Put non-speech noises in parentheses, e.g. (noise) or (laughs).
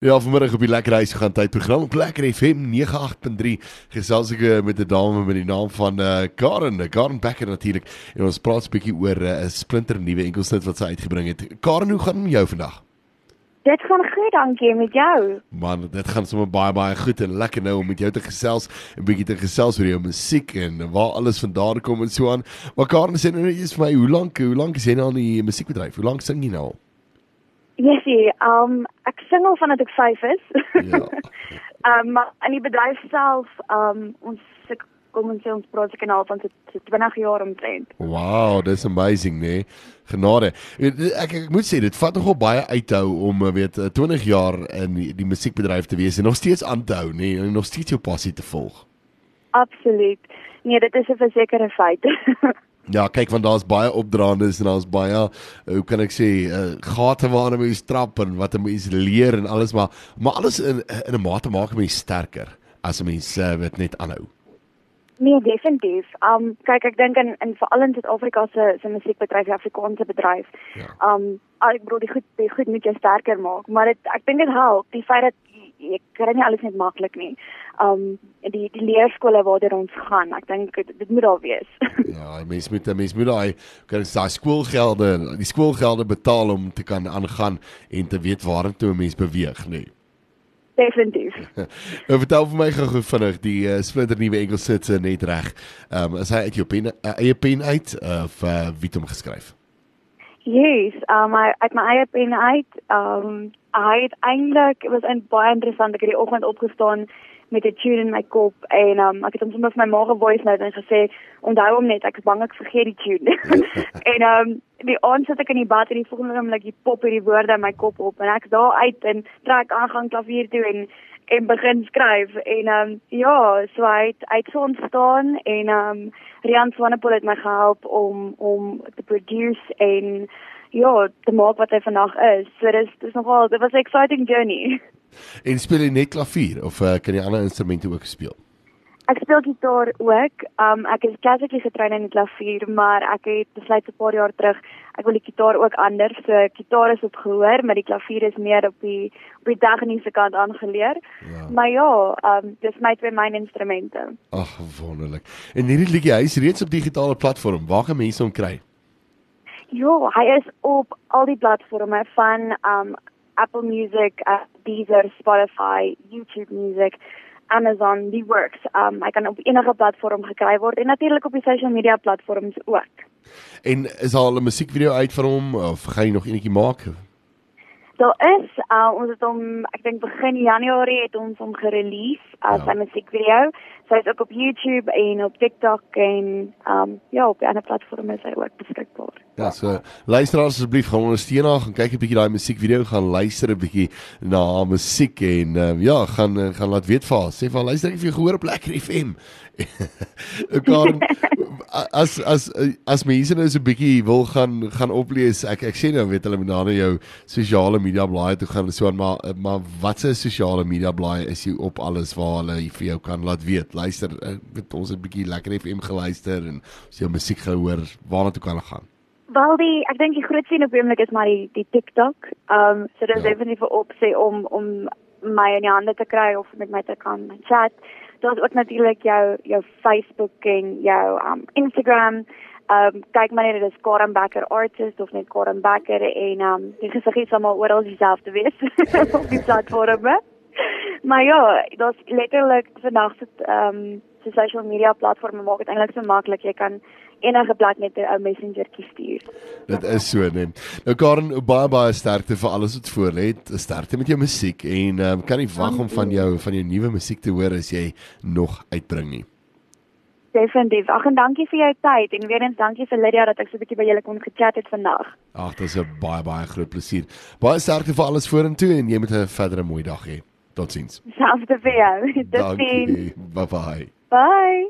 Ja, vanmiddag op die Lekker Huis gaan tyd program op Lekker FM 98.3 gesels ek eh, met 'n dame met die naam van uh, Karen, Karen Becker natuurlik. En ons praat 'n bietjie oor eh, 'n uh, splinter nuwe enkelsnit wat sy uitgebring het. Karen, hoe gaan dit met jou vandag? Dit gaan goed, dankie met jou. Man, dit gaan sommer baie baie goed en lekker nou om met jou te gesels, 'n bietjie te gesels oor jou musiek en waar alles vandaan kom en so aan. Maar Karen sê nou net vir my, hoe lank, hoe lank is jy nou in die musiekbedryf? Hoe lank sing jy nou al? Jessie, um ek sing al vandat ek 5 is. Ja. (laughs) um maar in die bedryf self, um ons kom ons sê ons praat seker nou van so 20 jaar omtrent. Wow, dis amazing, nee. Genade. Ek ek moet sê dit vat nogal baie uithou om eh, weet 20 eh, jaar in die, die musiekbedryf te wees en nog steeds aan te hou, nee, en nog steeds jou passie te volg. Absoluut. Nee, dit is 'n versekerde feit. (laughs) Ja, kyk want daar's baie opdraandes en daar's baie hoe kan ek sê uh, gate waarna mens trap en wat 'n mens leer en alles maar maar alles in in 'n mate maak mens sterker as 'n mens uh, wat net aanhou. Nee, definitief. Um kyk ek dink in in veral in Suid-Afrika se se musiekbedryf, die Afrikaanse bedryf. Ja. Um ek bedoel die goed die goed moet jou sterker maak, maar dit ek dink dit help die feit dat jy kry nie alles net maklik nie. Um die die leerskole waartoe ons gaan, ek dink dit moet daar wees. (laughs) ja, mens moet mens moet daai kan daai skoolgelde, die skoolgelde betaal om te kan aangaan en te weet waartoe 'n mens beweeg, nee. Definitief. (laughs) nou vertel vir my gou vinnig die uh, splinter nuwe Engelse net reg. Um, as hy uit jou pen uh, eie pen uit of uh, wie het hom geskryf? Yes, um I uit my eie pen uit. Um hy het eintlik was 'n baie interessant ek het die oggend opgestaan met 'n tune in my kop en um ek het hom sommer vir my ma gevoice note en gesê onthou hom net ek is bang ek vergeet die tune. (laughs) en um die aand sit ek in die bad en die volgende oomblik die pop hierdie woorde in my kop op en ek daar uit en trek aangang klavier toe en en begin skryf en ehm um, ja, so hy het uit so ontstaan en ehm um, Rian Swanepoel het my gehelp om om te produce en ja, te maak wat hy vandag is. So dis dis nogal dit was 'n exciting journey. En speel jy net klavier of uh, kan jy ander instrumente ook speel? Ek speel gitaar ook. Um ek is klassiek getrein in die klavier, maar ek het besluit 'n paar jaar terug ek wil die gitaar ook anders. So gitaar is op gehoor, maar die klavier is meer op die op die tegniese kant aangeleer. Ja. Maar ja, um dis my twee myn instrumente. Ag, wonderlik. En hierdie liedjie, hy is reeds op digitale platform. Waar kan mense hom kry? Ja, hy is op al die platforms van um Apple Music, uh, Deezer, Spotify, YouTube Music. Amazon, die works. Um hy kan op enige platform gekry word en natuurlik op die social media platforms ook. En is al 'n musiekvideo uit van hom of gaan jy nog enetjie maak? Daar is uh, ons het hom ek dink begin Januarie het ons hom gerelease as ja. 'n musiekvideo. So hy's ook op YouTube en op TikTok en um ja, op ander platforms is hy ook beskikbaar. Ja, so luister asseblief gaan ondersteun haar, gaan kyk 'n bietjie daai musiekvideo, gaan luister 'n bietjie na haar musiek en uh, ja, gaan uh, gaan laat weet vir haar. Sê vir haar luister ek vir jou gehoor op Lekker FM. (laughs) Karen as as as mense nou so 'n bietjie wil gaan gaan oplees. Ek ek sê nou weet hulle moet na jou sosiale media blaaie toe gaan so aan maar maar watse sosiale media blaaie is jy op alles waar hulle vir jou kan laat weet. Luister, weet ons 'n bietjie Lekker FM geluister en as jy musiek gehoor, waarna toe kan hulle gaan? Wel die ek dink die grootste ding op oomblik is maar die die TikTok. Ehm um, so dit is ja. definitief vir opsie om om my in die hande te kry of met my te kan chat. Daar's ook natuurlik jou jou Facebook en jou um Instagram. Ehm um, kyk maar net dit is Karen Becker artist of net Karen Becker en um die gesig is almal oral dieselfde wees (laughs) op die platforme. maar ja, daar's letterlik vandag sit ehm um, se social media platforms maak dit eintlik so maklik jy kan enige plek net 'n ou messenger stuur. Dit is so net. Nou Karen, baie baie sterkte vir alles wat voor lê. Sterkte met jou musiek en um, kan nie wag om van jou van jou nuwe musiek te hoor as jy nog uitbring nie. Definitief. Ag en dankie vir jou tyd en weer eens dankie vir Lydia dat ek so 'n bietjie by julle kon gechat het vandag. Ag, dit is 'n baie baie groot plesier. Baie sterkte vir alles vorentoe en jy moet 'n verdere mooi dag hê. Totsiens. Selfs te vir jou. (laughs) Totsiens. Bye bye. Bye.